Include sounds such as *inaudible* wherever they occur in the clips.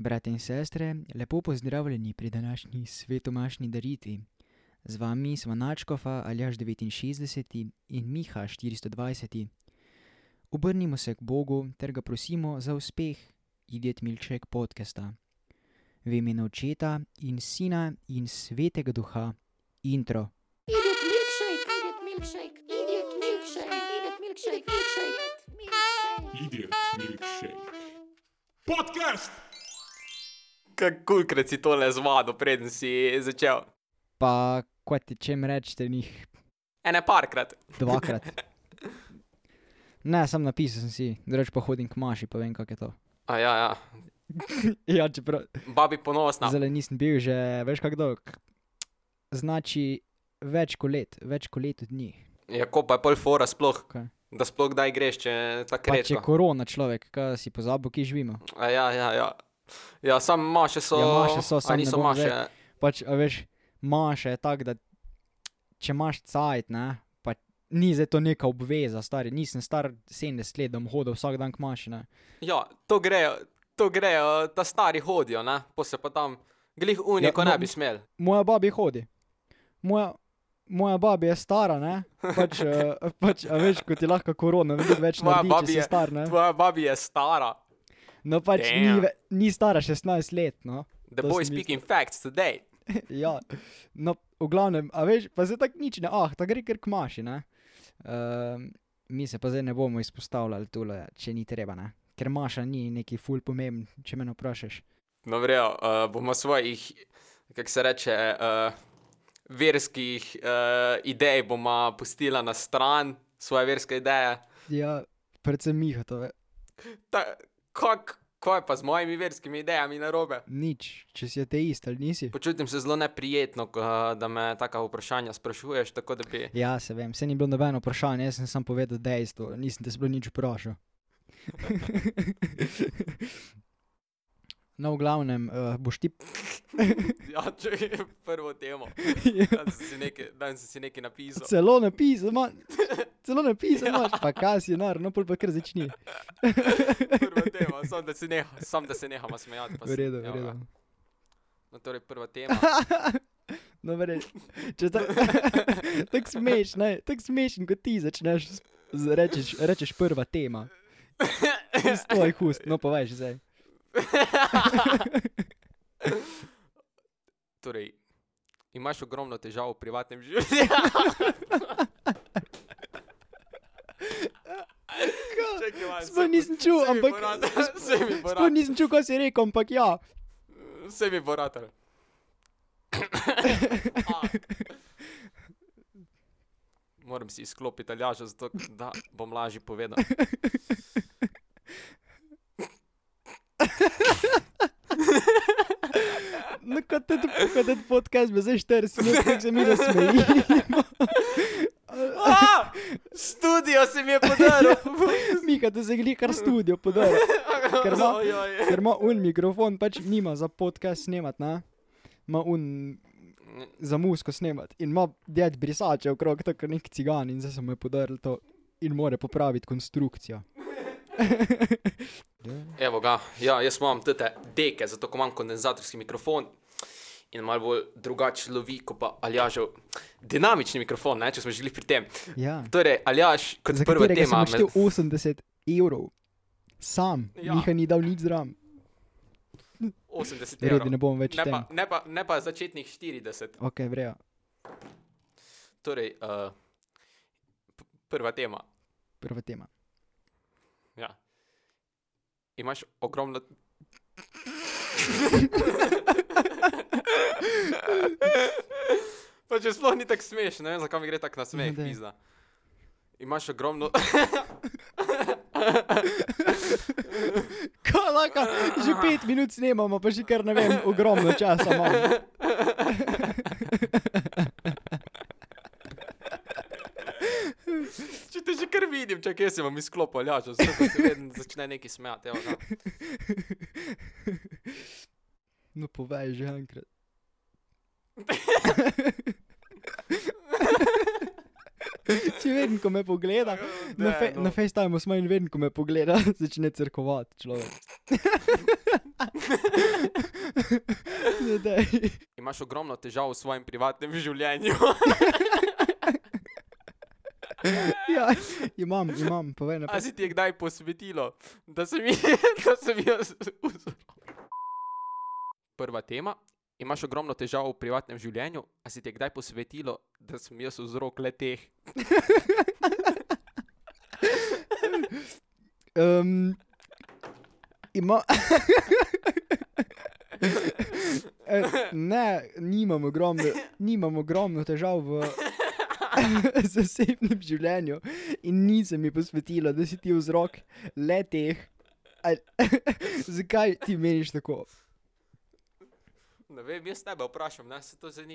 Brate in sestre, lepo pozdravljeni pri današnji svetomašni daritvi. Z vami smo Načkofa Aljaš 69 in Miha 420. Obrnimo se k Bogu ter ga prosimo za uspeh Idiot Milkshake podcasta. V imenu očeta in sina in svetega duha. Intro. Idiot milkshake, idiot milkshake, idiot milkshake, idiot milkshake, milkshake, Idiot Milkshake. Podcast! Kako krat si tole zvado, preden si začel? Pa, kot ti čem rečete, njih Ene parkrat. dvakrat. *laughs* Ne, sem napisal sem si, drugače pa hodim k maši, pa vem, kako je to. A ja, ja. *laughs* Ja, čeprav Babi ponosna. zdaj nisem bil že, veš kako dolg. Znači, več kot let, več kot leto dni. Ja, ko pa je pol fora sploh, Kaj? da sploh kdaj greš, če tako Pa če je korona človek, kaj si pozabil, ki živimo. A ja, ja, ja. Ja, sam maše so. Ja, maše so, samo niso maše. Pač, a veš, maša je tako, da če imaš cajt, ne, pa ni zdaj to neka obveza, stari, nisem star 70 let, da bom hodil vsak dan k maši, ne. Ja, to grejo, to grejo, ta stari hodijo, ne? Po se pa tam, glih unijo, Ja, ko no, ne bi smel. Moja babi hodi. Moja, moja babi je stara, ne, pač, uh, *laughs* pač a veš, kot je lahko korona, veliko več naredi, če si star, ne. Tvoja babi je stara. No pač ni, Damn. ve- ni stara 16 let, no. The To boy speaking facts today. *laughs* ja, no, v glavnem, a veš, pa zdaj tako nič ne, ah, ta gre kar k maši, ne. Um, mi se pa zdaj ne bomo izpostavljali tule, če ni treba, ne. Ker maša ni neki ful pomemben, če me vprašaš. No, vrejo, uh, bomo svojih, kako se reče, uh, verskih uh, idej bomo pustila na stran, svoje verske ideje. Ja, predvsem Miha to ve. Ta, kak, kaj pa z mojimi verskimi idejami na robe? Nič, če si ateist ali nisi. Počutim se zelo neprijetno, da me taka vprašanja sprašuješ, bi. Ja, se vem, se ni bilo nobeno vprašanje, jaz sem samo povedal dejstvo, nisem te sploh nič vprašal. *laughs* no, v glavnem, uh, boš ti. *laughs* Ja, če je prvo temo. *laughs* Dan sem si nekaj, dan sem si nekaj napisal. Celo napisal, ma, *laughs* celo napisal, Ja. imaš, pa kaj si nar, no pa kar začni. Prva tema, sam da se, neha, sam, da se nehamo smejati. V redu, v redu. No, torej prva tema. No, verješ, tako smeš, ne, tako smešen, kot ti začneš, rečeš, rečeš prva tema. Iz tvojih ust, no pa veš zdaj. *laughs* Torej, imaš ogromno težav v privatnem življenju. *laughs* Sploh se- nisem čul, mi ampak- *laughs* Sploh nisem čul, kaj si rekel, ampak ja. se mi bo rad. Moram si izklopiti aljaža, zato da bom lažje povedal. No, kot te kot te podcast, bi zdaj 40 minut, kako se mi nasmejimo. A, Studio si mi je podaril. Mika, da se gli kar studio podaril. Ker ima-. Ker ima un mikrofon, pač nima za podcast snemat, ne? Ima un za musko snemat. In ima ded brisače okrog, tako kot nek cigan in zdaj se mu je podaril to. In more popraviti konstrukcijo. *laughs* Evo ga, ja, jaz imam te deke, zato ko imam kondenzatorski mikrofon in malo bolj drugače lovi, kot pa Aljažev dinamični mikrofon, ne, če smo želi pri tem. Ja. Torej, Aljaš, kot Za prva tema, odštel 80 evrov. Sam, Ja. Miha ni dal nič zram. 80 Redi, evrov. ne bom več Ne pa, ne, pa, ne pa začetnih 40. Ok, vrejo. Torej, uh, prva tema. Prva tema. Imaš ogromno. pa če sploh ni tako smešno, ne vem, zakaj mi gre tako na smeh, daj. pizda. Imaš ogromno. Kaj lahko, že pet minut snemamo, pa že kar ne vem, ogromno časa imamo. *laughs* Če te že kar vidim, če kje se vam izklopil, ja, že se vedno začne neki smejati. evo ga. No, povej že enkrat. *laughs* Če vedno, ko me pogleda, na, fe, no. na FaceTimeu smo in vedno, ko me pogleda, *laughs* začne crkovati človek. Imaš ogromno težav v svojem privatnem življenju. *laughs* Ja, imam, imam, povej A naprej. si ti je kdaj posvetilo, da sem, ji- *laughs* da sem jaz? Prva tema. Imaš ogromno težav v privatnem življenju, a si ti je kdaj posvetilo, da sem jaz vzrok le teh? *laughs* Um, ima. Eh, ne, nimam ogromno, nimam ogromno težav v *laughs* zasebnem življenju in nisem mi posvetila, da si ti vzrok le teh. *laughs* Zakaj ti meniš tako? Ne vem, jaz tebe vprašam, ne se to zdaj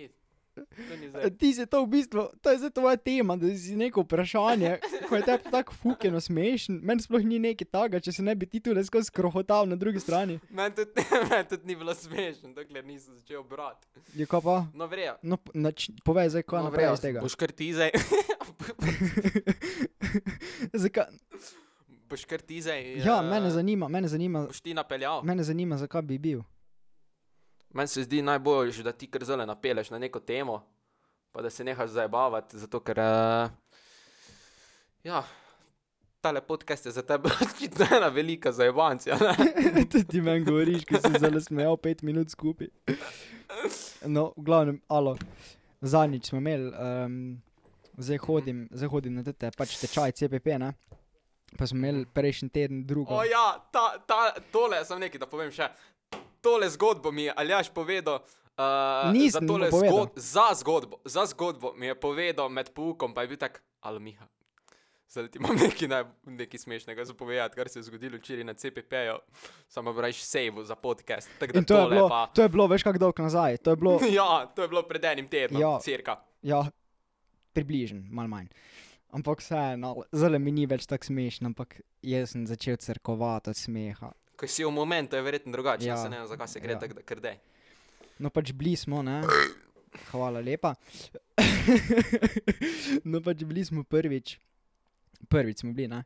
Ti se to v bistvu, to je zdaj tvoja tema, da si neko vprašanje, ko je tebi tako fukeno smešen, meni sploh ni nekaj takega, če se ne bi ti tu le skozi krohotal na drugi strani. Meni tudi, *laughs* men tudi ni bilo smešno, dokler nisem začel brati. Je kaj pa? No, vrejo. No, nač, povej zdaj, kaj No, naprej iz tega. boš kar ti zdaj. *laughs* *laughs* Zakaj? boš kar ti zdaj. Ja, eh, mene zanima, mene zanima, Boš ti napeljal. mene zanima, zakaj bi bil. Meni se zdi najbolj, da ti kar zelo napeleš na neko temo, pa da se nehaš zabavati, zato ker. Uh, ja, tale podcast je za tebe *laughs* očitno ena velika zajebancija. *laughs* To ti meni govoriš, ko si zelo smejal pet minut skupaj. No, v glavnem, alo, zadnjič smo imeli, um, zdaj hodim, zdaj hodim na te pač tečaj CPP, ne? Pa smo imeli prejšnji teden drugo. O ja, ta, ta, tole sem nekaj, da povem še. Tole zgodbo mi je Aljaš povedal. Uh, za, Nisem mu tole zgod, za, zgodbo, za zgodbo mi je povedal med poukom, pa je bil tak, alo Miha. Zdaj ti imam *laughs* nekaj, naj, nekaj smešnega zapovedati, kar se je zgodilo včeraj na CPP-ju, samo brajš save za podcast. In to je, tole bilo, pa. to je bilo, veš, kako dolgo nazaj. To je bilo, *laughs* Ja, to je bilo pred enim tednom, Ja. ja. cirka. ja, približno, malo manj. Ampak vseeno, zelo mi ni več tako smešno, ampak jaz sem začel crkovati od smeha. Ko si v momentu, je verjetno drugače, ja. Ja. se ne vem, zakaj se gre Ja. tako, da krde. No, pač bili smo, ne? Hvala lepa. *laughs* no, pač bili smo prvič, prvič smo bili, ne?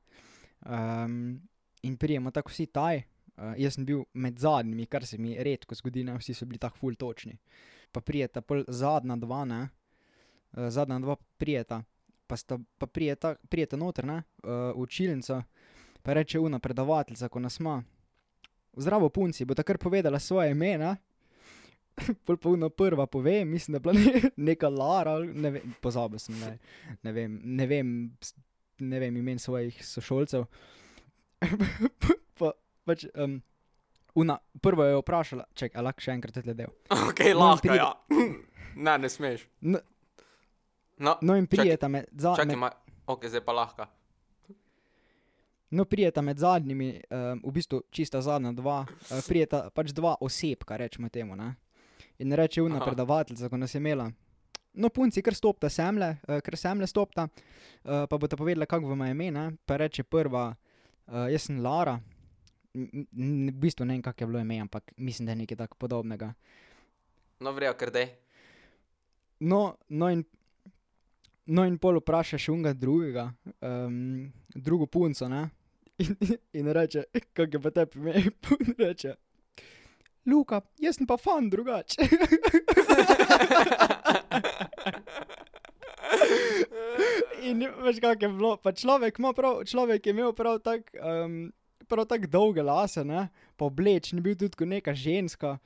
Um, in prijemo tako vsi taj. Uh, jaz sem bil med zadnjimi, kar se mi redko zgodi, ne? vsi so bili tako ful točni. Pa prijeta pol zadnja dva, ne? Uh, zadnja dva prijeta, pa, sta, pa prijeta, prijeta noter, ne? Uh, učilnica, pa reče una predavateljica, ko nas ima. Zdravo, punci, bo takrat povedala svoje ime, ne? *laughs* Pol pa una prva pove, mislim, da je bila ne, neka Lara, ne vem, pozabil sem, ne, ne vem, ne vem, ne vem imen svojih sošolcev. *laughs* pa, pač, um, una, prvo je vprašala, čakaj, a lahko še enkrat te del. Ok, No, lahko, pride- ja. *clears throat* ne, ne smeš. No, No, no in prijeta med, za, čakaj, med, ma, ok, zdaj pa lahko. No, prijeta med zadnjimi, um, v bistvu čista zadnja dva, uh, prijeta pač dva osebka, rečemo temu, ne. In reče una Aha. predavateljica, ko nas je imela. No, punci, kar stopta semle, uh, kar semle stopta, uh, pa boste povedala, kako vam je ime, ne? pa reče prva, uh, jaz sem Lara, N- v bistvu ne vem, kak je bilo ime, ampak mislim, da je nekaj tako podobnega. No, vrejo, krde. No, no in, no in pol vprašaš unga drugega, um, drugo punco, ne? In, in reče, kako je pa tebi in reče, Luka, jaz sem pa fan drugače. In veš, kako je bilo. Pa človek, prav, človek je imel prav tako um, prav tak dolge lase, ne? pa oblečen, bil tudi neka ženska.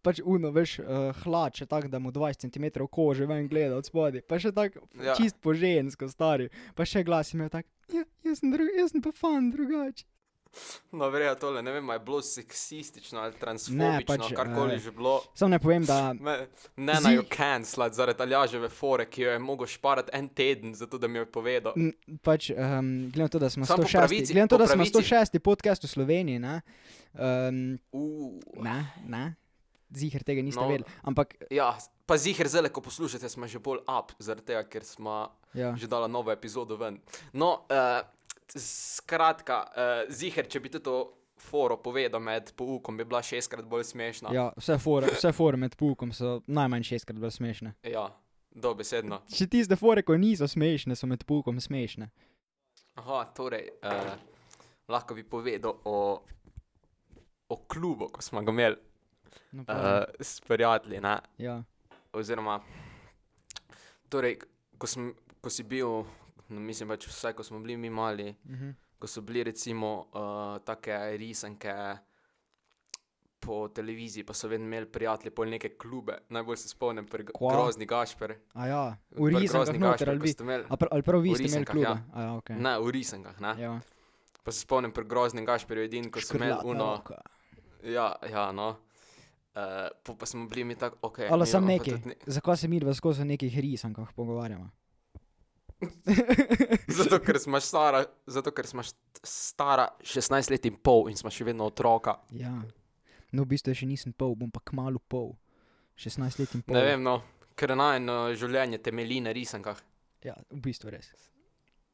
Pač uno, veš, uh, hlače, tako da mu 20 cm kože ven gleda od spodaj. Pa še tako Ja. čist po žensko, stari. Pa še glas imel tak, ja, jaz sem, dru jaz sem pa fan drugače. No, vrejo, tole, ne vem, je bilo seksistično ali transfobično, pač, karkoli eh, že bilo. Samo ne povem, da *laughs* Me, ne Zi- naj jo cancelat zaradi aljaževe fore, ki jo je mogel šparati en teden, zato da mi jo je povedal. m, pač, um, glede na to, da smo Samo po 106. pravici- Glede na to, da smo pravici- 106. podcast v Sloveniji, ne, um, Uh, ne, ne, ziger tega niste No. vedeli. Ampak, ja, pa ziher zdaj, ko poslušate, smo že bolj up, zaradi tega, ker smo ja. že dala novo epizodo ven. No, uh, skratka, uh, ziher, če bi ti to foro povedal med poukom, bi bila šestkrat bolj smešna. Ja, vse fore, vse fore med pukom so najmanj šestkrat bolj smešne. ja dobesedno. Še tiste fore, ko niso smešne, so med pukom smešne. Aha, torej, uh, lahko bi povedal o, o klubu, ko smo ga imeli. No, uh, s prijatelji, ne. ja. Oziroma, torej, ko, sem, ko si bil, no, mislim pač vsaj, ko smo bili mi mali, Mhm. ko so bili recimo uh, take risanke po televiziji, pa so vedno imeli prijatelji pol neke klube. Najbolj se spomnim, pri Kva? Grozni Gašper. A ja, v risankah noter ali ste imeli. Pr ali prav vi ste imeli kluba? ja. A ja, okay. Ne, v risankah, ne. Ja. Pa se spomnim pri Groznem Gašperju edin, ko so imeli Škrlatna uno. Ja, ja, no. Uh, pa smo bili mi tako, ok. Ali pa neki, ne- zakaj se mi dva skozi o nekih risankah pogovarjamo? *laughs* Zato, ker smo stara, zato, ker smo stara 16 let in pol in smo še vedno otroka. Ja. No, v bistvu še nisem pol, bom pa kmalu pol. 16 let in pol. Ne vem, no, ker najno življenje temelji na risankah. Ja, v bistvu res.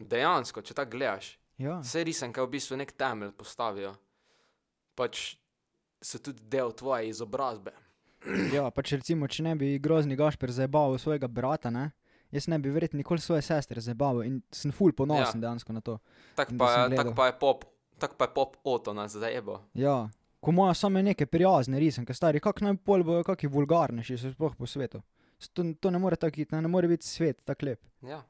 Dejansko, če tako gledaš, Ja, vse risanke v bistvu nek temelj postavijo. Pač so tudi del tvoje izobrazbe. ja, pač recimo, če ne bi grozni Gašper zabaval svojega brata, ne? Jaz ne bi verjetno nikoli svoje sestre zabaval in sem ful ponosen ja. dejansko na to. Tako Da pa, je- tak pa je pop, tak pa je pop oto nas zajebo. Ja, ko imajo same neke prijazne risanke, stari, kak naj pol bojo, kakšni vulgarnejši so sploh po svetu. To, to ne more tako iti, ne, more biti svet tako lep. Ja.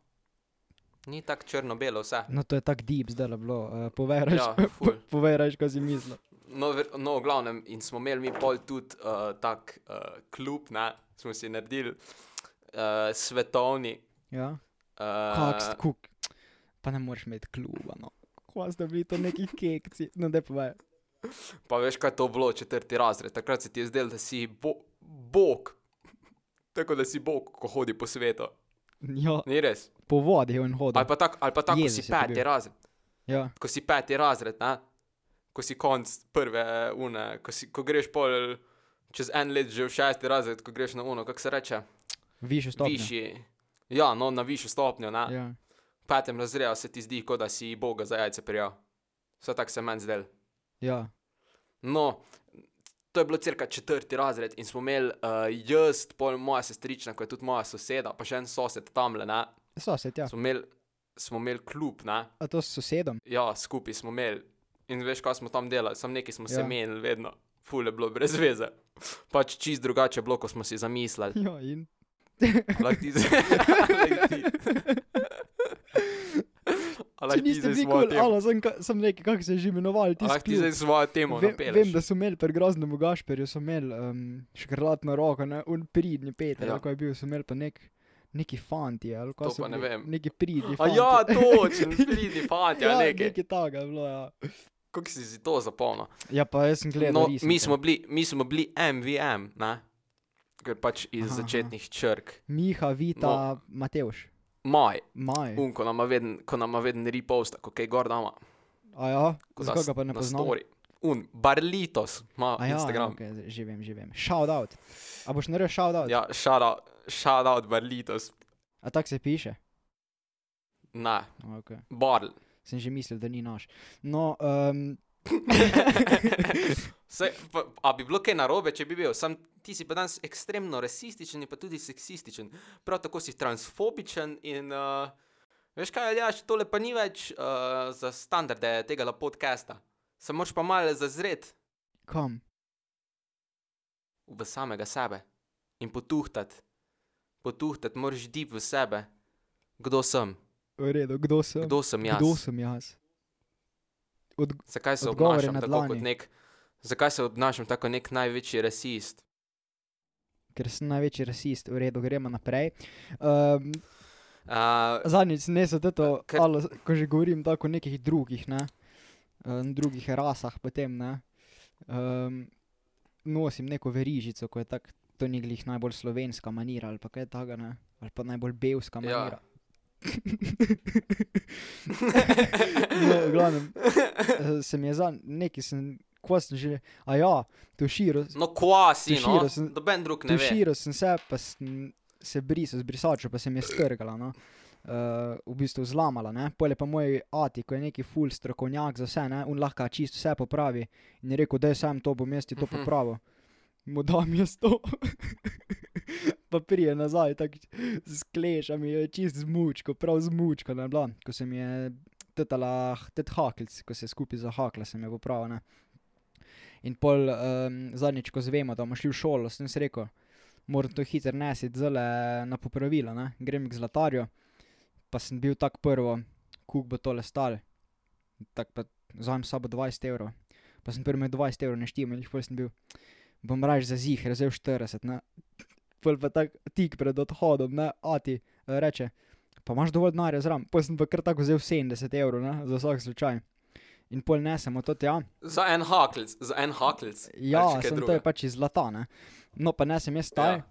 Ni tako črno-belo vse. No, to je tako deep zdaj le bilo. Uh, povej, raš, Ja, *laughs* povej, raš, kaj si mislil. No, no, v glavnem, in smo imeli mi pol tudi uh, tak uh, klub, ne, smo si naredili uh, svetovni. Ja, Uh, kuk. Pa ne moreš imeti kluba, no. Kva ste bili to neki kekci, no da povej. pa veš, kaj to bilo, četrti razred. Takrat se ti je zdelo, da si bo, bog. Tako da si bog, ko hodi po svetu. Ja, Ni res. po vodi je on hodil. Ali pa tako, ali pa tako, ko si je peti razred. Ja, Ko si peti razred, ne? Ko si konc prve une, ko, si, ko greš pol čez en let že v šesti razred, ko greš na uno, kako se reče, višjo stopnjo. višji. Ja, no, na višjo stopnjo, ne. Ja. Petem razredu se ti zdi, kot da si Boga za jajce prijel. Vse tako se meni zdel. ja, No, to je bilo cirka četrti razred in smo imeli uh, jaz, pol moja sestrična, ko je tudi moja soseda, pa še en sosed tamle, ne. sosed, ja. Smo imeli, smo imeli klub, ne. A to s sosedom? Ja, skupaj smo imeli. In veš, kaj smo tam delali, sam neki smo se Ja. menili vedno. Fule bilo brez veze. Pač čist drugače bilo, kot smo si zamislili. Ja, in. Lahko ti zdaj. *laughs* A ti niste bili kul, temo- ali sem, sem rekel, kako se je že imenoval, ti a lahko ti zdaj svojo temo Vem, napeleš. vem, da so imeli pri groznemu Gašperju, so imeli um, škrlatno roko, ne, un pridni Peter, Ja. ko je bil, so imeli pa nek, neki fanti, ali kaj pa ne vem. Neki pridni A fanti. ja, točen, pridni fanti, ja, *laughs* ja, nekaj. nekaj takega je bilo, ja. Kako si si to zapomnil? Ja, pa jaz sem gledal No, risanke. mi smo bili, mi smo bili MVM, ne? Ker pač iz Aha, začetnih črk. Miha, Vita, No. Mateuš, Maj, Maj. un, ko nam veden, ko nam veden reposta, ko kaj gor dama. A ja, zakaj ga pa ne na poznam? story. Un, Barlitos ima ja, Instagram. okay, že vem, že vem. Shout out. A boš naredil shout out? Ja, shout out, shout out Barlitos. A tako se piše? Ne, Okay. Barl. Sem že mislil, da ni naš. No, um, *laughs* Saj, pa, a bi bilo kaj narobe, če bi bil? Sam ti si pa danes ekstremno rasističen in pa tudi seksističen. Prav tako si transfobičen in uh, veš kaj, Aljaš, tole pa ni več uh, za standarde tega podcasta. Se moraš pa malo zazret kam? v samega sebe in potuhtati. Potuhtati moraš deep v sebe. Kdo sem? Redu, kdo sem? Kdo sem jaz? Kdo sem jaz? Od, Zakaj se obnašam na tako kot nek, zakaj se obnašam tako kot nek največji rasist? ker sem največji rasist, v redu, gremo naprej. Um, Uh, zadnjič ne so to, Ker- alo, ko že govorim tako o nekih drugih, ne, um, drugih rasah, potem ne. Um, nosim neko verižico, ko je tako, to ni glih najbolj slovenska manira ali pa kaj takega, ali pa najbolj belska Ja. *laughs* no, glavnem, eh, se mi je za neki sem, ko sem že, a ja, tuširo, no, kvasi, no, Tuširao sem- noben drug ne ve. tuširo sem se, pa sem se brisal z brisačo, pa se mi je strgala, no. Uh, v bistvu zlamala, ne. Pol je pa moj ati, ko je neki full strokovnjak za vse, ne, on lahko čisto vse popravi in je rekel, da je sam to, bom jaz ti to Mhm. popravil. Mu dam jaz to. *laughs* pa prije nazaj, tako s klešami, je čist zmučko, prav zmučko, ne bila, ko se mi je tetala, tet hakelc, ko se je skupaj zahakla, se mi je popravil, ne. In pol um, zadnjič, ko zvemo, da bomo šli v šolo, sem si rekel, moram to hitro nesiti zale na popravilo, ne? grem k zlatarju, pa sem bil tak prvo, kuk bo tole stal. Tako pa vzamem s sabo 20 evrov. Pa sem prvi imel 20 evrov neštimo in jih pol sem bil, bom raje za zih, vzel 40, ne. Pol pa tak tik pred odhodom, ne, ati eh, reče, pa imaš dovolj denarja zraven. Pol sem pa kar tako vzel 70 evrov, ne, za vsak slučaj. In pol nesemo to tja. Za en haklic, za en haklic. Ja, sem to je pač iz zlata, ne. No, pa nesem jaz taj, Ja.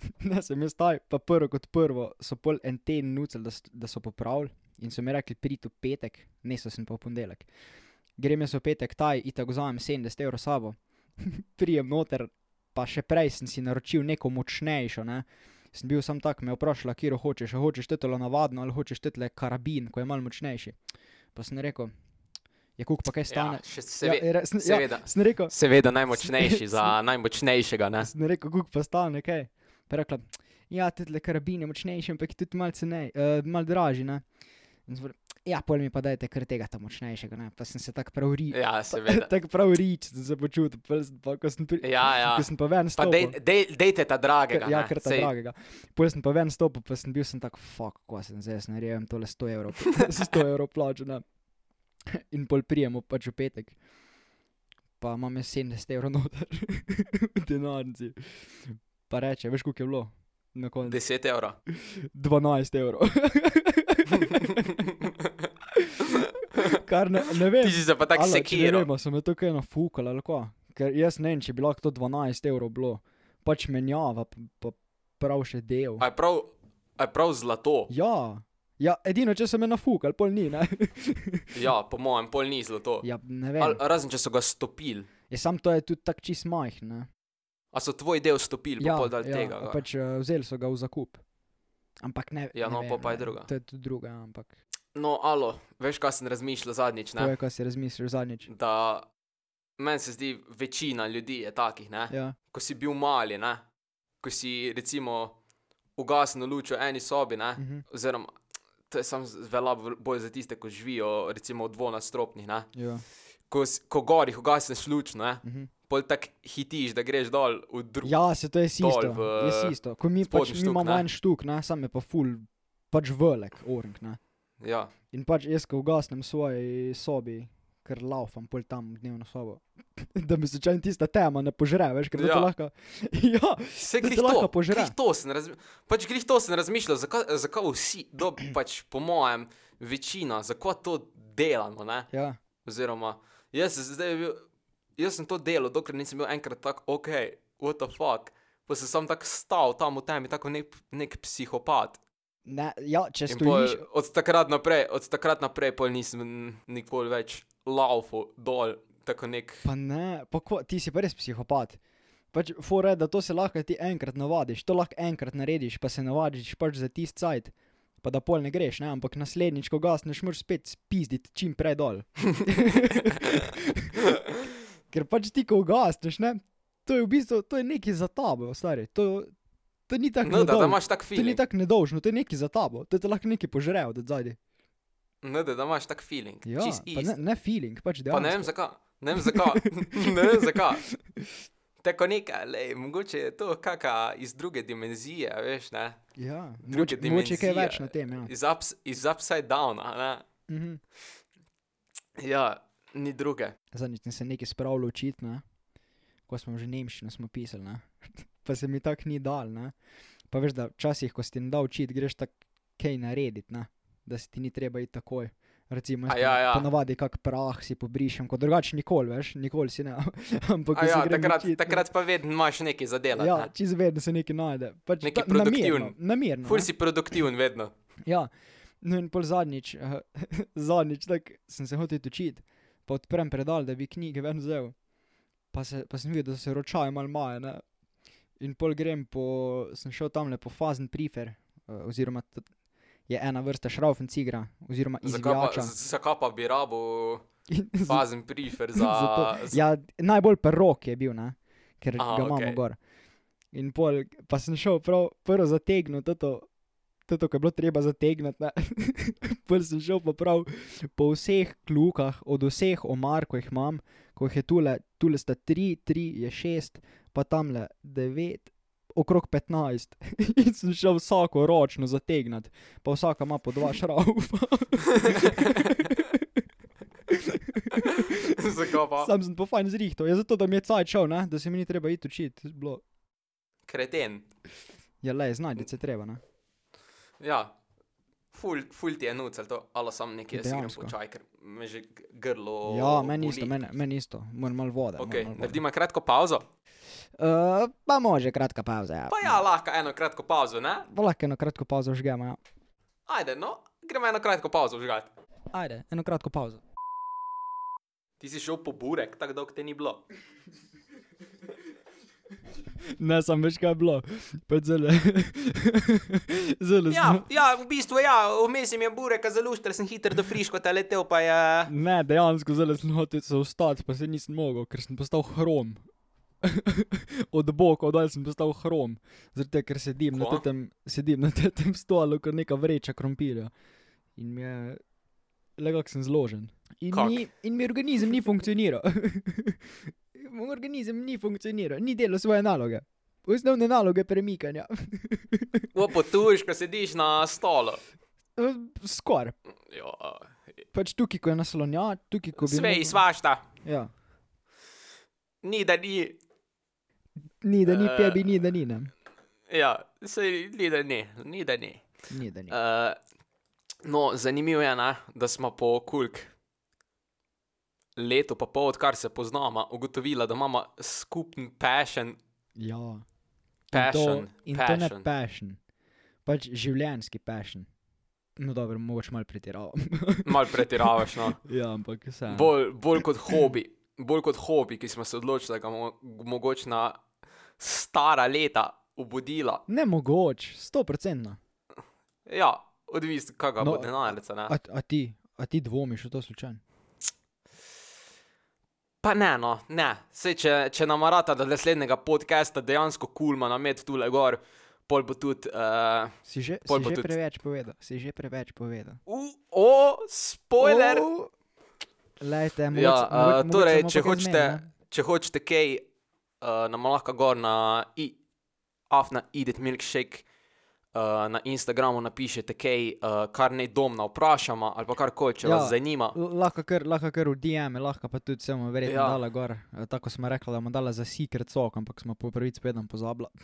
*laughs* nesem jaz taj, pa prvo kot prvo so pol en teden nucali, da, da so popravili in so mi rekli, prid v petek, nesel sem pa v ponedeljek. Grem jaz v petek taj, itak vzamem 70 evrov sabo, *laughs* prijem noter, pa še prej sem si naročil neko močnejšo, ne. Sem bil sam tak, me je vprašala, kiro hočeš, a hočeš tetole navadno ali hočeš tetole karabin, ko je malo močnejši. Pa sem rekel, je kuk pa kaj stane. Ja, še Ja, seve, re- sem- ja, seveda. sem rekel, Seveda najmočnejši *laughs* Sem- za najmočnejšega, ne? Sem rekel, kuk pa stane, kaj. Pa rekla, ja, tudi karabin je močnejši, ampak je tudi malo cenej, uh, malo dražji, ne. Ja, pol mi pa dajte kar tega tam močnejšega, ne. Pa sem se tako prav ri. Ja, seveda. *laughs* tako prav rič sem se počutil, sem pa, ko sem, pri, Ja, ja. ko sem pa ven Pa stopil. dej, dej, dejte ta dragega. Ja, ne, kar ta sej- dragega. Pol sem pa ven stopil, pa sem bil sem tako, fuck, ko sem zdaj, jaz narejem tole 100 evrov, *laughs* 100 evrov plačo, ne. *laughs* In pol prijemo pač v petek. Pa imam jaz 70 evrov noter v denarnici. Pa reče, veš, koliko je bilo? Na koncu 10 evrov. 12 evrov. Kar ne, ne vem. Ti si se pa tako če Ne sekiral. vem, so me tukaj nafukali ali kako. Ker jaz ne vem, če bi lahko to 12 evrov bilo. Pač menjava, pa, pa prav še del. A je prav, a je prav zlato? Ja, ja, edino, če so me nafukali, pol ni. *laughs* Ja, po mojem, pol ni zlato. ja, ne Al, vem. razen če so ga stopili. Je sam to je tudi tako čist majhen, ne. A so tvoj del stopili, Ja, pa pol dal ja, tega. gor? pač uh, vzeli so ga v zakup. Ampak ne. Ja, ne no, vem, pol pa je druga. To je tudi druga, ampak. No, alo, veš, kaj sem razmišljal zadnjič, To ne? je, kaj si razmisliš zadnjič. Da meni se zdi, večina ljudi je takih, ne? Ja, Ko si bil mali, ne? Ko si recimo ugasnil luč v eni sobi, ne? mhm, Oziroma, to je samo velja bolj za tiste, ko živijo recimo v dvonastropnih, ne? ja. Ko, ko gorih ugasneš luč, ne? Mhm. Pol tako hitiš, da greš dol v drugo. Ja, se to je isto. v Je isto. Ko mi, pač, spodnji mi štuk, imamo ne. en štuk, ne, sam je pa ful, pač velik orang, ne. Ja. In pač jaz, ko ugasnem v svoji sobi, ker laufam pol tam dnevno sobo, *laughs* da mi se čaj tista tema ne požre, veš, ker ja. *laughs* To lahko. ja, te grih lahko to, požre. glih to sem razmišljal. Pač grih to sem razmišljal, zakaj, zakaj vsi, do, pač po mojem, večina, zakaj to delamo, ne? ja, Oziroma, jaz bil, jaz sem to delal, dokler nisem bil enkrat tak, ok, what the fuck. Pa sem sam tako stal tam v temi, tako nek, nek psihopat. Ne, ja, če In pol, stojiš, od takrat naprej, od takrat naprej pol nisem nikoli več laufal dol, tako nek. pa ne, pa ko, ti si pa res psihopat. Pač fora je, da to se lahko ti enkrat navadiš, to lahko enkrat narediš, pa se navadiš pač za tisti cajt. Pa da pol ne greš, ne? ampak naslednjič, ko gasneš, moraš spet spizditi čim prej dol. *laughs* *laughs* Ker pač ti, ko ugasneš, ne, to je v bistvu, to je nekaj za tabo, stari. To, to ni tako No, da, da nedolžno. imaš tak To ni feeling. tako nedolžno, to je nekaj za tabo, to te lahko nekaj požre od zadaj. No, da, da imaš tak feeling. Ja, ne, ne feeling, pač Pa ne vem dejansko. zakaj. Ne vem zakaj. *laughs* ne vem zakaj. *laughs* Tako nekaj, lej, mogoče je to kakšna iz druge dimenzije, veš, ne? Ja, Druge mogoče, mogoče kaj več dimenzije. na tem, ja. Iz, ups, iz upside downa, ne? Mhm. Ja, ni druge. Zadnjič sem se nekaj spravil učiti, ne. Ko smo že nemščino smo pisali, ne. Pa se mi tako ni dal, ne. Pa veš, da včasih, ko si ti ne da učiti, greš tako kaj narediti, ne. Da se ti ni treba iti takoj. Recimo, ja, ja. ponavadi kak prah si pobrišem, kot drugače nikoli, veš, nikoli si ne. *laughs* Ampak ja, takrat, učit, ne. takrat pa vedno imaš nekaj za delati. Ja, ne. čez vedno se nekaj najde. Pač Neki ta- namerno, produktiven. Namerno. Ful ne. si produktiven vedno. Ja, no in pol zadnjič, uh, *laughs* zadnjič tak sem se hotel učiti, pa odprem predal, da bi knjige ven vzel. Pa, se, pa sem videl, da se ročajo malo maje, ne. In pol grem po, sem šel tamle po fazen prifer, uh, oziroma je ena vrsta šraufen cigra, oziroma izvijača. z- zakaj pa bi rabo fazen prefer za... *laughs* Z- ja, najbolj perok je bil, ne? ker Aha, ga imamo okej. gor. In pol, pa sem šel prav prvo zategniti, toto, toto, ko je bilo treba zategniti. *laughs* pol sem šel pa prav po vseh klukah, od vseh omar, ko jih imam, ko jih je tule, tule sta tri, tri je šest, pa tamle devet, okrog petnajst. *laughs* In sem šel vsako ročno zategnati, pa vsaka ima po dva šraufa. *laughs* Sam sem pa fajn zrihtal, je zato, da mi je cajt šel, ne? da se mi ni treba iti učiti. Bilo... Kreten. Ja, le, znajti se treba, ne? Ja. Ful, ful ti je nucel to, ali sam jaz igram Dejansko. po čaj, ker me že grlo ja, meni isto, meni, meni isto, moram malo vode. moram Ok, malo vode. naredimo kratko pauzo. Uh, pa može kratka pauza, ja. Pa ja, lahko eno kratko pauzo, ne? Pa lahko eno kratko pauzo žgemo, ja. Ajde, no, gremo eno kratko pauzo vžgati. Ajde, eno kratko pauzo. Ti si šel po burek, tako dolgo te ni bilo. Ne, sem veš, kaj je bilo. Pač zelo. *laughs* zelo Ja, ja, v bistvu ja, vmes mi je burek, zelo štr sem hiter do friško, ta letel pa je. Ne, dejansko zelo sem hotel se ustati, pa se nisem mogel, ker sem postal hrom. *laughs* od boka, od dol sem postal hrom. Tega, ker sedim na Kva? tem, sedim na *laughs* tem stolu, kot neka vreča krompirja. In mi je, le kako sem zložen. In, Kak? mi, in mi organizem ni funkcioniral. Moj organizem ni funkcioniral, ni delal svoje naloge. Osnovne naloge premikanja. Opotuješ, ko sediš na stolu. Skoraj. Pač tukaj, ko je naslonja, tukaj, ko bi. sve mogel- izvašta. Ja. Ni da ni. Ni da ni Eh. pebi, ni da ni. Ne? Ja, sej, ni da ni, ni da ni. Ni da ni. Uh, no, zanimivo je, ne, da smo po kulk letu pa pol, odkar se poznamo, ugotovila, da imamo skupen passion. Ja. Passion, In to, in to ne passion. passion. Pač življenjski passion. No, dobro, mogoče malo pretiravam. *laughs* Mal pretiravaš, no. *laughs* ja, ampak vse. Bolj, bolj kot hobi, bolj kot hobi, ki smo se odločili, da ga bomo mogoče na stara leta obudila. Ne mogoče, sto procentno. Ja, odvisno, kaj ga No, bo denarnica. ne. A, a, ti, a ti dvomiš v to slučajno? Pa ne, no, ne. Sej, če, če namarata do naslednjega podcasta dejansko kulma na med tule gor, pol bo tudi. Uh, Si že, si že tudi- preveč povedal, si že preveč povedal. uh, o, spoiler! Oh, Lejte, mogoče, Ja, mogoče, uh, mogoče torej, bomo če hočete, zmenili, če hočete kaj, uh, nam lahko gor na i, afna Edit Milkshake. Uh, na Instagramu napišete kaj, uh, kar ne domna vprašamo, ali pa karkoli, če ja. Vas zanima. Lahko kar, lahko kar v DM, lahko pa tudi se bomo verjetno Ja. dala gor. Eh, Tako smo rekli, da bomo dala za secret sok, ampak smo po pravici povedan pozabila. *laughs*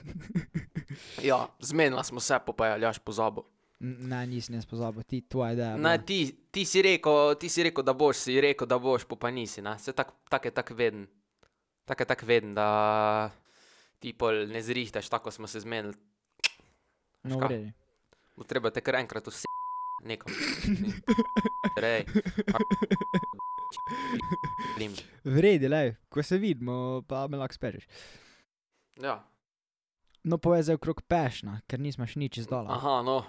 Ja, zmenila smo se, pa pa je Aljaš pozabil. N- Ne, nisem jaz pozabil, ti tvoja ideja. Ne, ti, ti, si rekel, ti si rekel, da boš, si rekel, da boš, pa pa nisi. ne. Se tak, tak je tak veden. Tak je tak veden, da ti pol ne zrihtaš, tako smo se zmenili. No. Bo treba te kar enkrat vse nekom. Rej. Lim. V redu, le, ko se vidimo, pa me lahko spečeš. Ja. No, povej zdaj okrog pešna, ker nismo še nič izdala. Aha, no.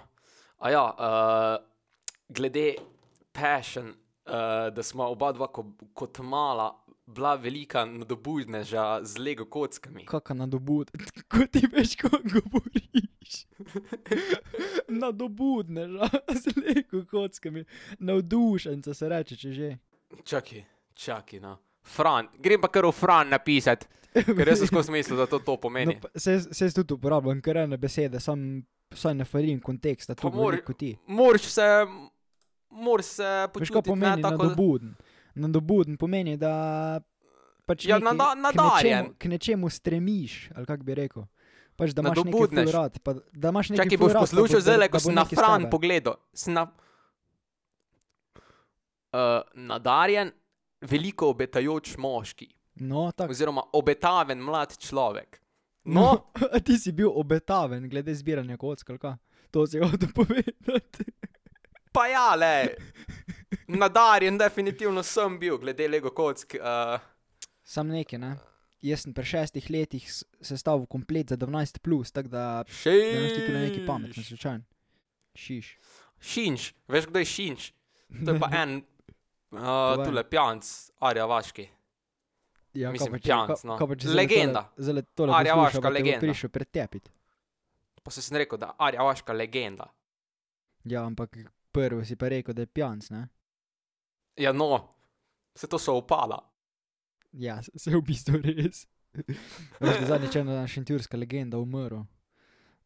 A ja, uh, glede passion, uh, da smo oba dva ko, kot mala bila velika nadobudneža z Lego kockami. Kakšna nadobud, *laughs* ko ti veš, ko govoriš. *laughs* Nadobudne, že z lego kockami. Navdušenca se reče, če že. Čakaj, čakaj, no. Fran, grem pa kar v Fran napisati, ker jaz sem skozi mislil, da to to pomeni. No, se, se tudi uporabljam kar ene besede, sam saj ne farim konteksta, to mor- kot ti. Moraš se, moraš se Veš, kaj počutiti pomeni tako. nadobuden? Nadobuden pomeni, da pač Ja, nekaj- nada- k nečemu- K nečemu stremiš, ali kako bi rekel. Pač, da imaš nekaj rad, pa da imaš nekaj Čakaj, boš poslušal zdaj, da ko sem na Fran pogledal. Na, uh, nadarjen, veliko obetajoč moški, No, tako. oziroma obetaven mlad človek. No, *laughs* a ti si bil obetaven glede zbiranja kock, kaj? To si hotel *laughs* povedati. pa ja, le. Nadarjen, definitivno sem bil, glede Lego kock. Uh, Sam nekaj, ne? Jaz sem pri šestih letih sestavil komplet za 12, plus, tako da še ne ti tu nekaj pametno, slučajno. Šiš. Šinč, veš kdo je šinč? To je pa en, *laughs* uh, Povej. tule pijanc, Arja Vaški. Ja, Mislim, pa če- pijanc, no. kaj pa Legenda. Zdajle tole Arja posluša, Vaška legenda. Prišel pretepiti. Pa se sem rekel, da Arja Vaška legenda. Ja, ampak prvo si pa rekel, da je pijanc, ne? Ja, no, se to so upada. Ja, se- se v bistvu res. *laughs* Zadnjič je ena šentjurska legenda umrl.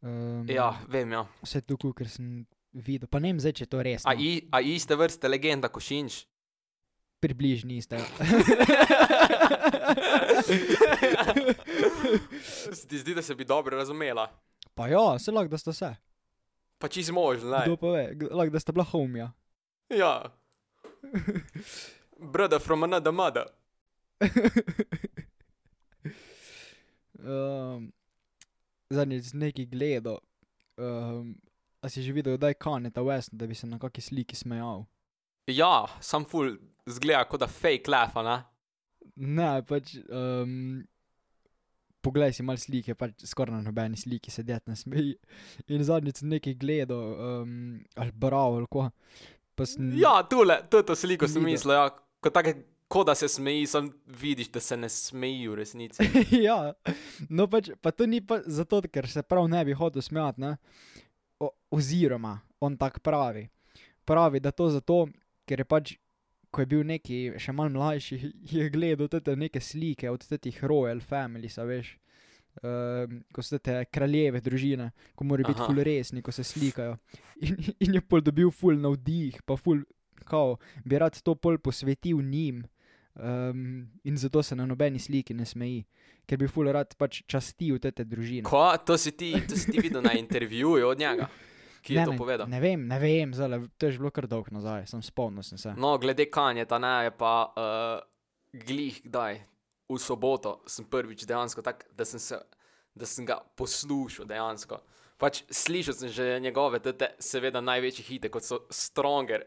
Um, Ja, vem, ja. Vse to, kar sem videl. Pa ne vem zdaj, če je to res. A, No. i, a iste vrste legenda kot Šinč? Približni ste. *laughs* Se ti zdi, da se bi dobro razumela? pa ja, se lahko, da sta vse. Pa čez možno, Kdo ne? pa ve, Kdo- lahko, da sta bila homija. Ja. Brother from another mother. um, Zadnjič sem nekaj gledal. Um, a si že videl, da je Kaneta West, da bi se na kakšni sliki smejal? Ja, sam ful zgleda kot da fake laugh, a ne? Ne, pač. Um, Poglej si malo slike, pač skoraj na nobeni sliki se det ne smeji. In zadnjič sem nekaj gledal, um, ali bral, ali ko. Sem, Ja, tule, to je to sliko sem mislil, ja. Kot take, kot da se smeji, sam vidiš, da se ne smeji v resnici. *laughs* ja, no pač, pa to ni pa zato, ker se prav ne bi hotel smejati, ne? O, oziroma, on tako pravi. Pravi, da to zato, ker je pač, ko je bil neki še mal mlajši, je gledal te neke slike od teh Royal Families, a veš. Um, ko so te kraljeve družine, ko morajo biti Aha. ful resni, ko se slikajo. In, in je pol dobil ful navdih, pa ful, kao, bi rad to pol posvetil njim. Um, in zato se na nobeni sliki ne smeji, ker bi ful rad pač častil te družine. Ko, to si ti, to si ti videl na intervjuju od njega, ki je ne, to ne, povedal. Ne vem, ne vem, zale, to je že bilo kar dolgo nazaj, sem spomnil sem se. No, glede kanjeta, ne, je pa uh, glih kdaj, v soboto sem prvič dejansko tak, da sem, se, da sem ga poslušal dejansko. Pač slišal sem že njegove, tete, seveda največje hite, kot so Stronger,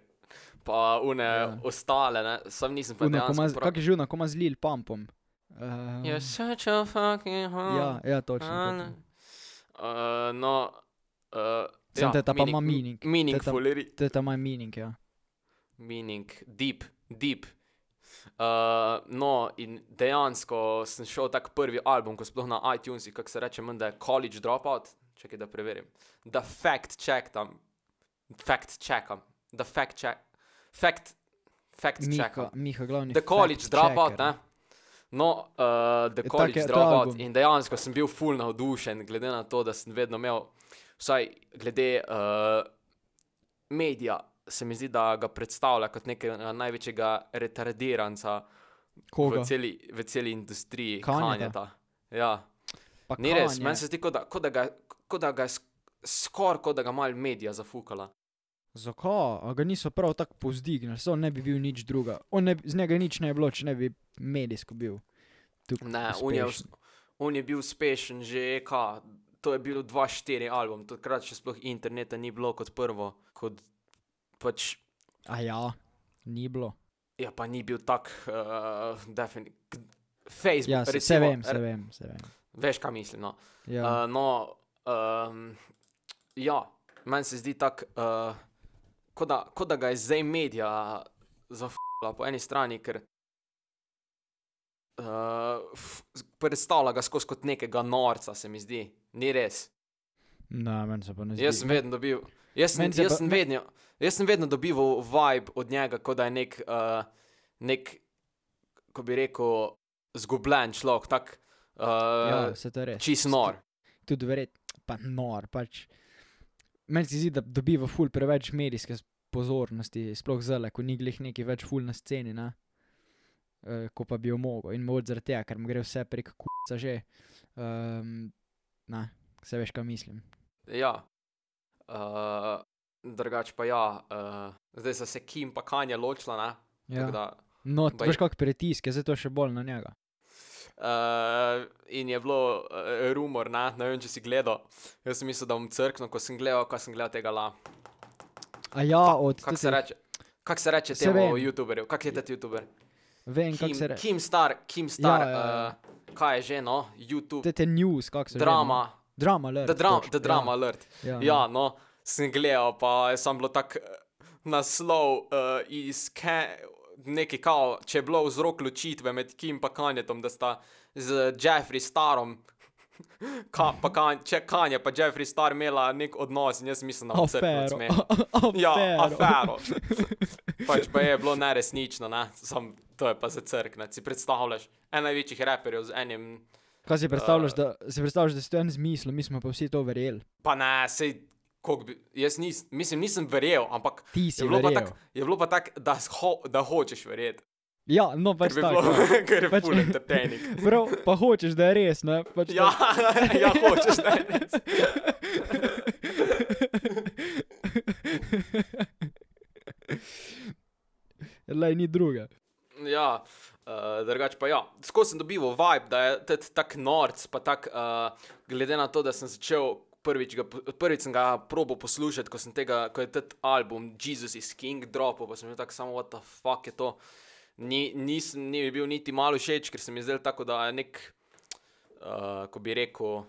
pa une Ja. ja. ostale, ne, sam nisem pa ima prav. Kak je že ono, ko ima z Lil Pumpom? Um, You're such a fucking home. ja, ja, točno. Točno. Uh, no, uh, Samo teta pa ima meaning. Meaningful, To je ta moj meaning, ja. meaning, deep, deep. Uh, no, in dejansko sem šel tak prvi album, ko sploh na iTunesih, kako se reče, menda je College Dropout, čakaj da preverim. Da fact check tam, fact checkam, da fact check, fact, fact Miha, checkam. Miha, glavni. The College fact Dropout, checker. ne? No, uh, The Je College je Dropout in dejansko sem bil full navdušen, glede na to, da sem vedno imel, vsaj glede uh, medija, se mi zdi, da ga predstavlja kot nekega največjega retardiranca Koga? v celi, v celi industriji. Kanjeta? Ja, Pa ni res, meni se zdi, kot da, kot da ga, kot da ga je sk- skoraj, kot da ga mal medija zafukala. Zakaj? A ga niso prav tako povzdignili, so ne bi bil nič druga. Ne, z njega nič ne bi bilo, če ne bi medijsko bil. Ne, on je, uspešen. on je bil uspešen že, ka, to je bil 2-4 album, takrat še sploh interneta ni bilo kot prvo, kot pač, A ja, ni bilo. ja pa ni bil tak, uh, definitivno. Facebook, Ja, se, se recimo, vem, se vem, se vem. Veš, kaj mislim. No, Ja. uh, no um, ja meni se zdi tako, uh, kot da, kot da ga je zdaj medija zafala po eni strani, ker uh, predstavlja ga skozi kot nekega norca, se mi zdi. Ni res. Ne, meni se pa ne zdi. Jaz sem vedno dobil. Jaz sem, se jaz sem, vedno, jaz sem vedno dobival vibe od njega, kot da je nek, uh, nek ko bi rekel, zgubljen človek, tak uh, Ja, se to res. čist nor. Tudi verjet, pa nor, pač. Meni se zdi, da dobiva ful preveč medijske pozornosti, sploh zele, ko ni glih neki več ful na sceni, ne? Uh, ko pa bi jo mogel. In mogoče zaradi tega, ker mu gre vse prek kuca že. Um, ne, se veš, kaj mislim. Ja. Uh, drugač pa ja, uh, zdaj so se Kim pa Kanye ločila, ne? Ja. Da, No, Baj- veš, kak pritisk je, zato še bolj na njega. Uh, in je bilo uh, rumor, ne? ne vem, če si gledal. Jaz sem mislil, da bom crknil, ko sem gledal, ko sem gledal tega la. A ja, od Kako se reče? Kako se reče Se temu vem. YouTuberju? Kak je ta YouTuber? Vem, kako se reče. Kim Star, Kim Star, Ja, ja, ja. Uh, kaj je že, no? YouTube, Te te news, kako se drama, Že, no? drama, alert, the, dra the Drama Alert. Ja, Ja, no, sem gledal, pa je sam bilo tako eh, naslov uh, iz nekaj kao, če je bilo vzrok ločitve med Kim in Kanjetom, da sta z Jeffrey Starom. *laughs* Ka, pa kan, če Kanje pa Jeffrey Star imela nek odnos in jaz mislim, da se *laughs* Afero. Ja, Afero. *laughs* pač pa je bilo neresnično, ne? Sam To je pa za crkne. Si predstavljaš, en največjih raperjev z enim, Kaj si predstavljaš, Eh. da, si predstavljaš, da si to en zmislil, mi smo pa vsi to verjeli. pa ne, sej, bi, jaz nis, mislim, nisem verjel, ampak Ti si je bilo, verjel. tak, je bilo pa tako, da, ho, da hočeš verjeti. Ja, no pač Ker tako. bilo, ja. *laughs* ker je Pač- full entertaining. *laughs* Prav, pa hočeš, da je res, ne? Pač Ja, *laughs* ja, hočeš, da je res. Lej, ni druga. Ja, uh, drugače pa ja. Skozi sem dobival vibe, da je tudi tak norc, pa tak, uh, glede na to, da sem začel. Prvič, ga, prvič sem ga probo poslušati, ko, sem tega, ko je ta album Jesus is King dropil, pa sem bil tako samo, what the fuck je to. Ni, nisem ni mi bil niti malo všeč, ker se mi zdel tako, da je nek, uh, ko bi rekel,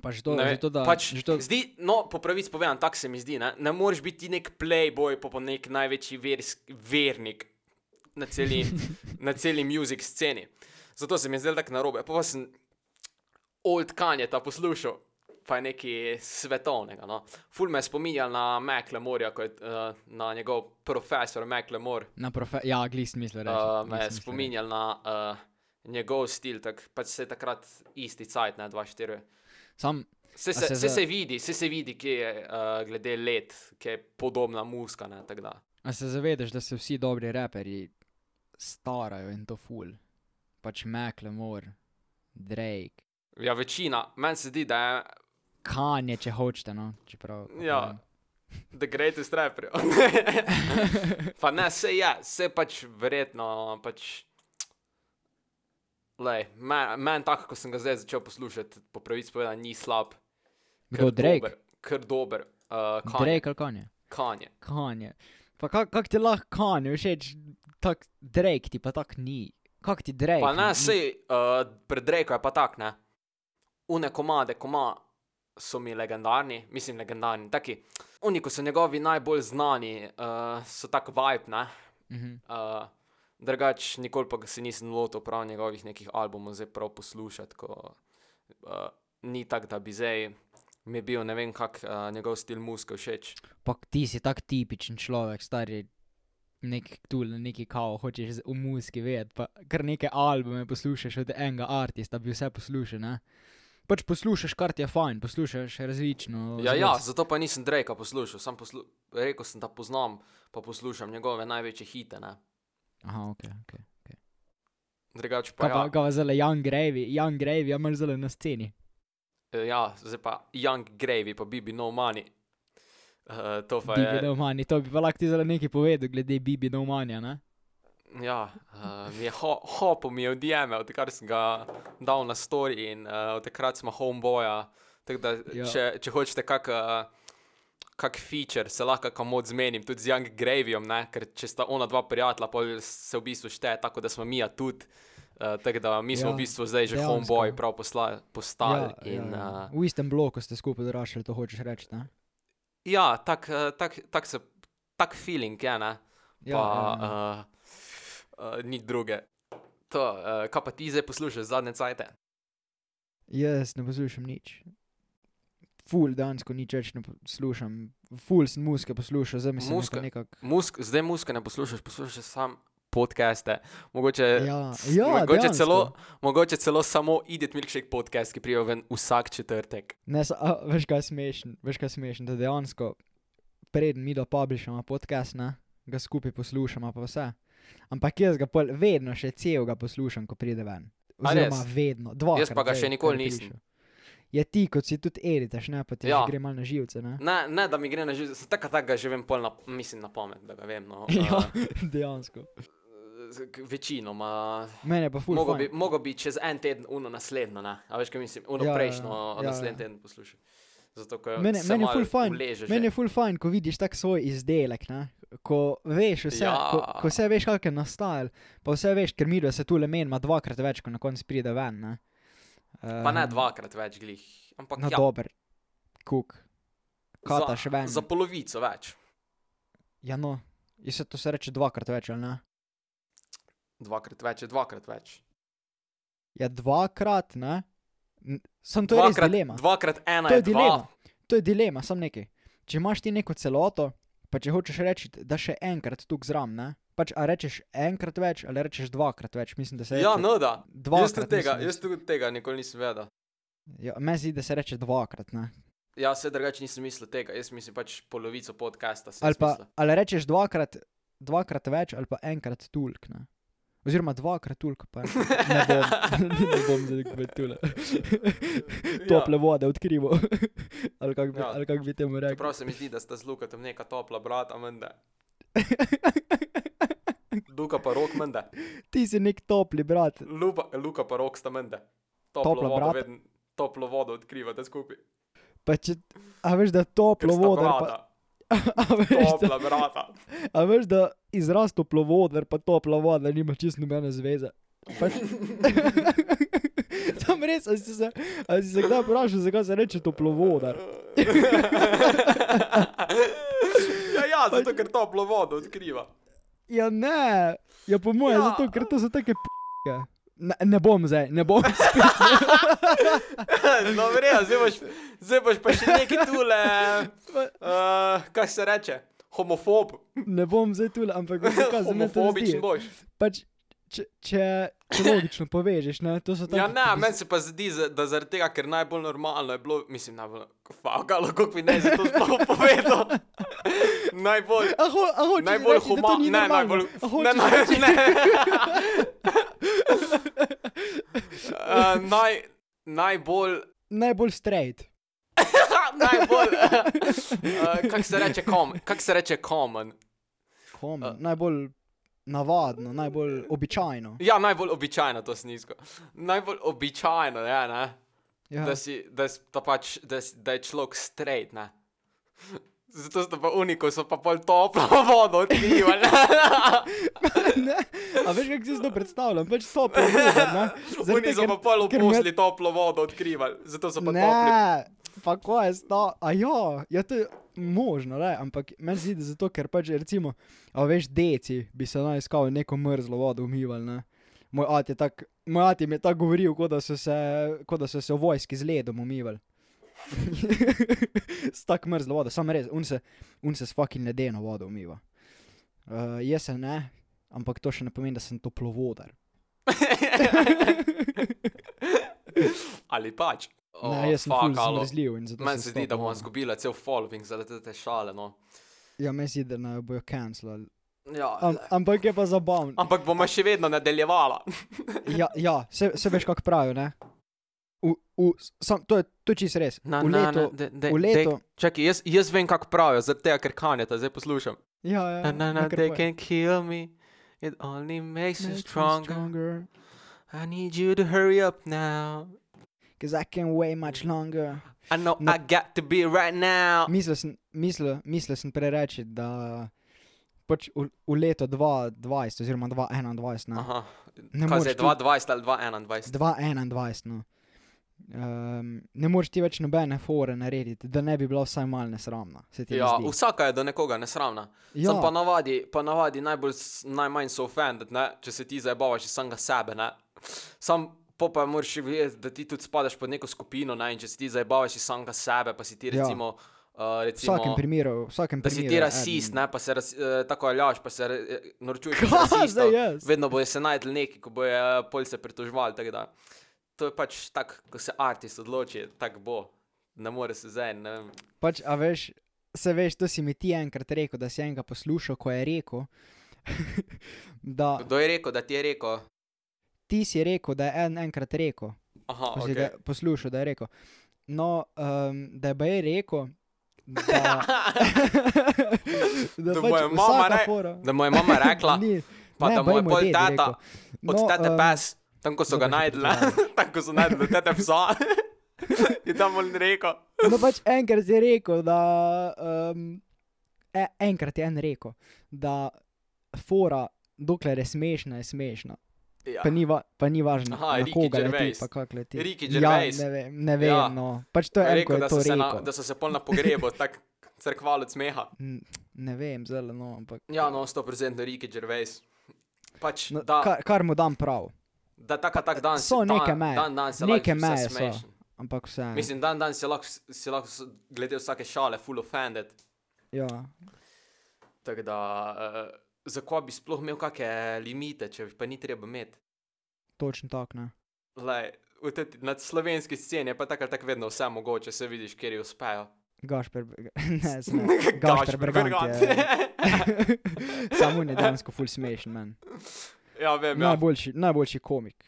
Pa že to, Ne, že to da... pač, že to, zdi, no, po pravici povedano, tako se mi zdi. Ne, ne moreš biti ti nek playboy, pa pa nek največji vers, vernik na celi, *laughs* na celi muzik sceni. Zato se mi je zdelo tako narobe. Pa, pa sem old Kanye ta poslušal, pa je nekaj svetovnega. No. Ful me je spominjal na Meklemorja, ko je uh, na njegov profesor Meklemor. na profe... Ja, glis misli reči. Uh, me je spominjal na uh, njegov stil, tak, pač se je takrat isti cajt, ne 2-4. reči. Sam, Se se, se se, se vidi, se, se vidi, kje je uh, glede let, ki je podobna muska. Ne, tako da. a se zavedaš, da se vsi dobri raperji starajo in to ful. Pač Macklemore, Drake, ja, večina, meni se zdi, da je Kanye, če hočete, no, čeprav. kako Ja. the greatest rapper. *laughs* pa ne, se je, se pač verjetno. Pač, Lej, meni men tako, ko sem ga zdaj začel poslušati, po pravici povedano, ni slab. Kdo, Kar Drake? Dober, kar dober. Uh, Kanye. Drake ali Kanye? Kanye. Kanye. Pa kak, kak ti lahko Kanye všeč, tak Drake ti pa tak ni. Kak ti Drake? Pa ne, ni- sej, uh, pred Drake je pa tak, ne. Une komade, koma so mi legendarni, mislim legendarni, taki. Oni, ko so njegovi najbolj znani, uh, so tak vibe, ne. Mhm. Uh, drugač, nikoli pa se nisem lotil prav njegovih nekih albumov, zdaj prav poslušati, ko uh, ni tako, da bi zdaj mi je bil, ne vem, kak uh, njegov stil muske všeč. Pa ti si tak tipičen človek, stari. Nek tu, neki kao, hočeš v muski vedeti, pa kar neke albume poslušaš od enega artista, bi vse poslušal, ne? Pač poslušaš, kar ti je fajn, poslušaš različno. Ja, ja, zato pa nisem Drakea poslušal, sam poslu rekel sem, da poznam, pa poslušam njegove največje hite, ne. Aha, ok, ok. Drugač pa Kaj pa, ja. pa zelo Young Gravy, Young Gravy, imaš zelo na sceni. Eh, Ja, zdaj pa Young Gravy, pa Bibi No Money. Uh, to pa Bibi je. no money, to bi pa lahko ti zelo nekaj povedal glede Bibi no money, ne? Ja, uh, mi je ho, hopo mi je DM, odkar sem ga dal na story in uh, od takrat smo homeboja. Tako da, Ja. ja. če, če hočete kak, uh, kak feature, se lahko kam mod zmenim, tudi z Young Gravyjem, ne? ker če sta ona dva prijatelja, pa se v bistvu šteje tako, da smo mi ja tudi. Uh, tako da mi smo Ja, v bistvu zdaj že homeboy prav posla, postali. ja, in, ja. uh, V istem bloku ste skupaj odraščali, to hočeš reči, ne? Ja, tak, tak, tak, se, tak feeling je, ne? Ja, pa, ja, ja. Uh, uh, ni druge. To, uh, kaj pa ti zdaj poslušaš zadnje cajte? Jaz ne poslušam nič. Ful dansko nič več ne poslušam. Ful sem muske poslušal, zdaj mi se Muske? nekako. Musk, zdaj muske ne poslušaš, poslušaš sam podcaste. Mogoče, Ja, ja, mogoče, dejansko. celo, mogoče celo samo Idiot Milkshake podcast, ki prijo ven vsak četrtek. Ne, a, veš kaj je smešen, veš kaj je smešen, da dejansko preden mi dopublišamo podcast, ne, ga skupaj poslušamo pa vse. Ampak jaz ga pol vedno še celega poslušam, ko pride ven. Oziroma vedno, dva. Jaz pa ga še nikoli nisem. Je ti, kot si tudi editaš, ne, pa ti ja. Ja. gre mal na živce, ne? Ne, ne, da mi gre na živce, tako tako ga že vem, pol na, mislim na pamet, da ga vem. No, *laughs* ja, eh, dejansko. z- k- Večinoma. Mene pa ful Mogo bi, mogo bi čez en teden uno naslednjo, ne? A veš, kaj mislim? Uno Ja, ja, ja, prejšnjo, ja, ja, ja. naslednji teden poslušaj. Zato, Mene, malo ful fajn, meni je ful fajn, ko vidiš tak svoj izdelek, ne? Ko veš vse, ja. ko, ko vse veš, kak je nastajal, pa vse veš, ker mi se tu le menima dvakrat več, ko na koncu pride ven, ne? Uh, Pa ne dvakrat več glih. Ampak No, ja, dober, kuk. Kata še ven. za polovico več. Ja, no, je se to se reče dvakrat več, ali ne? Dvakrat več je dvakrat več. Ja, dvakrat, ne? Sam to je res Dvakrat, dilema. dvakrat ena To je je dva. dilema. To je dilema, sam nekaj. Če imaš ti neko celoto, pa če hočeš reči, da še enkrat tu zram, ne? pač a rečeš enkrat več ali rečeš dvakrat več. Mislim, da se Ja, reče no da. Jaz tudi tega, mislim, jaz se- tudi tega nikoli nisem vedel. Ja, meni zdi, da se reče dvakrat. Ne? Ja, vse drugače nisem mislil tega, jaz mislim pač polovico podcasta. Ali pa ali rečeš dvakrat, dvakrat več ali pa enkrat tulk. Ne? Oziroma dvakrat tulk, pa *laughs* ne bom, *laughs* ne bom zdaj kmet tule. Tople vode odkrivo. ali kako bi, Ja. ali kak bi temu rekel. Prav se mi zdi, da sta z Lukatom neka topla brata, menda. *laughs* Luka pa rok, menda. Ti si nek topli brat. Lupa, Luka pa rok sta menda. Toplo Topla vodo, brata. vedno, toplo vodo odkrivate skupaj. Pa če, a veš, da toplo vodo. A, *laughs* veš, da, Topla brata. a veš, da izraz toplo vodo, pa topla voda nima čist nobene zveze. Pač, *laughs* Tam res, ali si se, ali si se kdaj vprašal, zakaj se reče toplovodar? *laughs* ja, ja, zato ker toplo vodo odkriva. Ja, ne, ja, po mojem, Ja. zato ker to so take p***ke. Ne, ne bom zdaj, ne bom. *laughs* *laughs* no, verjetno, zdaj boš, zdaj boš pa še neki tule, uh, *laughs* kaj se reče, homofob. Ne bom zdaj tu, ampak kaj. Homofobičen boš. Pač, če, če, če logično povežeš, ne, to so tako. Ja, ne, meni se pa zdi, da zaradi tega, ker najbolj normalno je bilo, mislim, najbolj, fakalo, kako bi ne za to sploh *laughs* povedal. najbolj, A ho, a hočeš najbolj reči, ni ne, normalno? najbolj, A ne, hočeš ne, uh, *laughs* naj, najbolj, Najbolj straight. *laughs* najbolj, uh, kako se reče, kom, kako se reče common. Common, A. najbolj navadno, najbolj običajno. Ja, najbolj običajno to snisko. Najbolj običajno je, ne? Ja. da, si, da, da, pač, da, da je človek straight. Ne? *laughs* Zato so pa uniko, so pa pol toplo *laughs* vodo odkrivali. *laughs* ne, a veš, kako si to predstavljam? Pač ne? Zaradi Oni so pa pol v ker me- posli toplo vodo odkrivali. Zato so pa topli. Ne, pa ko je sta, a ja, ja, to je možno, le, ampak meni zdi, da zato, ker pač recimo, a veš, deci bi se naj iskal neko mrzlo vodo umivali, ne. Moj ati je tak, moj ati mi je tako govoril, kot da so se, kot da so se v vojski z ledom umivali. *laughs* s tako mrzlo vodo, samo res, un se, un se s fucking ledeno vodo umiva. Uh, jaz se ne, ampak to še ne pomeni, da sem toplovodar. *laughs* Ali pač. Oh, ne, jaz sem ful zmrzljiv in zato Meni se zdi, da bomo izgubili cel following zaradi te šale. No. Ja, meni se zdi, da naj bojo cancelali. Ja, Am, ampak je pa zabavno. ampak bomo še vedno nadaljevala. *laughs* Ja, ja se, se veš, kako pravijo. ne? V, v, sam, to je, to je čisto res. Na, v na, letu, na, de, de, v letu. De, čakaj, jaz, jaz vem, kako pravijo, zaradi tega, ker kanjata, zdaj poslušam. Ja, ja. Na, na, na, they povej. can kill me. It only makes you Makes me stronger. stronger. I need you to hurry up now. Cause I can wait much longer. I know No. I got to be right now. Mislil sem, mislil, mislil sem prej reči, da pač v, v leto 2020 oziroma 2021, ne, Aha. ne moreš ti- 2020 ali 2021? 2021, no. Um, ne moreš ti več nobene fore narediti, da ne bi bila vsaj malo nesramna. Ne Ja, zdi? vsaka je do nekoga nesramna. Ja. Sam pa navadi, pa navadi najbolj, najmanj so offended, ne? če se ti zabavaš iz samega sebe. Ne? Sam po pa moraš vedeti, da ti tudi spadaš pod neko skupino ne? in če se ti zabavaš samega sebe, pa si ti Ja. recimo. Uh, V vsakem recimo primeru, v vsakem da si primeru. ti je rasist, ne, pa se raz, uh, tako aljaš, pa se uh, norčuješ. zdaj jaz? Vedno bojo se najdel neki, ko bojo uh, pol se pritožvali. tako da To je pač tako, ko se artist odloči, tako bo. Ne more se zdaj. Pač, a veš, se veš, to si mi ti enkrat rekel, da si enega poslušal, ko je rekel, *laughs* da Kdo je rekel, da ti je rekel? Ti si rekel, da je en enkrat rekel, Aha, ko si ok. ga poslušal, da je rekel. No, um, da je baj rekel, da, *laughs* Da pač mu je mama re- fora- Da mu je mama rekla, *laughs* Ni, pa ne, da mu je pol tata rekel. od No, tete em, pes, tam ko so ga najdli, *laughs* tam ko so najdli tete psa. In tam je rekel. No, pač enkrat je rekel, da. Um, e, enkrat je en rekel, da fora, dokler je smešna, je smešna. Ja. Pa ni, va, pa ni važno, Aha, na Ricky koga leti, Gervais. pa kako leti. Ricky Ja, Gervais. ne vem, ne vem Ja. no. Pač to je Je en, ko rekel, je da to so, se na, rekel. da so se pol na pogrebu *laughs* tako crkvali od smeha. Ne vem, zelo, no, ampak. Ja, no, 100% Riki Gervais. Pač, No, da, kar, kar mu dam prav, da taka tak dan so dan, neke meje. Dan, dan se Neke meje so. ampak vse. Mislim, dan dan si lahko, si lahko glede vsake šale full offended. Ja. Tako da, uh, zakaj bi sploh imel kakšne limite, če jih pa ni treba imeti. Točno tako, ne. Lej, tej na slovenski sceni je pa tako ali tako vedno vse mogoče, se vidiš, kjer ji uspejo. Gašper, *laughs* ne, se ne. *laughs* Gašper Bergant je. *laughs* Samo on je dejansko full smešen, man. ja, vem, ja. Najboljši, najboljši komik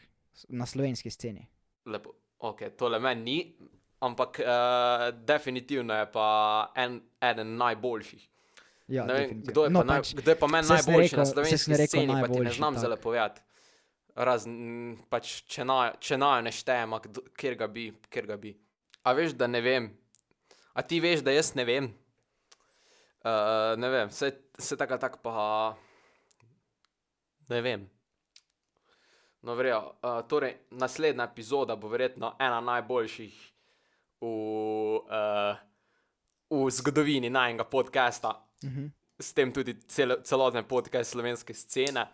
na slovenski sceni. Lepo. Ok, tole meni ni, ampak uh, definitivno je pa en, eden najboljših. Ja, ne vem, kdo je, no, pa naj, pač, kdo je pa meni najboljši na rekel- sem slovenski sceni, pa ti ne znam tako. zelo povedati. Razen, mm, pač, če naj, naj ne štejem, kjer ga bi, kjer ga bi. A veš, da ne vem. A ti veš, da jaz ne vem. Uh, ne vem, se, se tako tako pa. Ne vem. No, vrejo. Uh, torej, naslednja epizoda bo verjetno ena najboljših v, uh, v zgodovini najnega podcasta Mhm. s tem tudi cel, celoten podcast slovenske scene.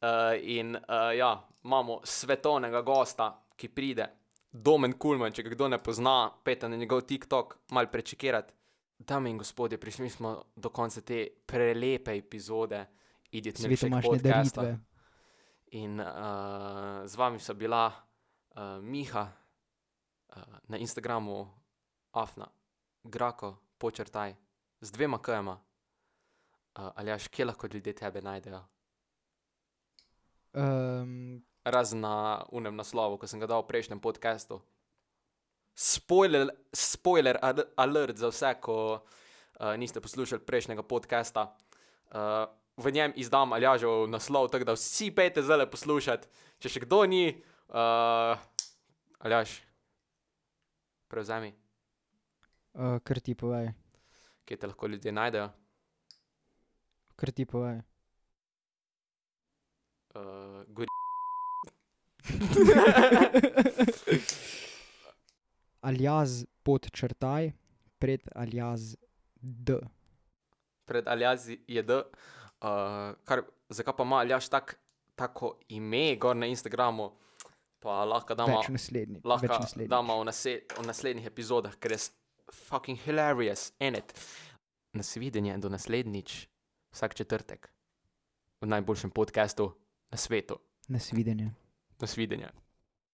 Uh, in uh, ja, imamo svetovnega gosta, ki pride, Domen Kulman, če ga kdo ne pozna, pejte na njegov TikTok, mal prečekirati. Dame in gospodje, prišli smo do konca te prelepe epizode Idiot Milkshake Svetomašne podcasta. daritve. In uh, z vami so bila uh, Miha uh, na Instagramu, Afna, Grako, počrtaj, z dvema kajama. Uh, ali jaš, kje lahko ljudje tebe najdejo? Um, Razen na unem naslovu, ki sem ga dal v prejšnjem podkastu. Spoiler, spoiler al- alert za vse, ko uh, niste poslušali prejšnjega podcasta. Uh, v njem izdam aljažev naslov, tako da vsi pejte zdaj poslušati. Če še kdo ni, uh, aljaš, prevzemi, uh, kar ti povej, kje te lahko ljudje najdejo. Kar ti povej. Uh, gori. *laughs* Aljaz pod črtaj, pred aljaz D. Pred aljazi je D. Uh, kar, zakaj pa ima aljaš tak, tako ime gor na Instagramu, pa lahko damo. Več naslednji. lahko več naslednjič. damo v, nase, v naslednjih epizodah, ker je fucking hilarious in it. Nasvidenje do naslednjič, vsak četrtek, v najboljšem podkastu na svetu. Nasvidenje. Nasvidenje.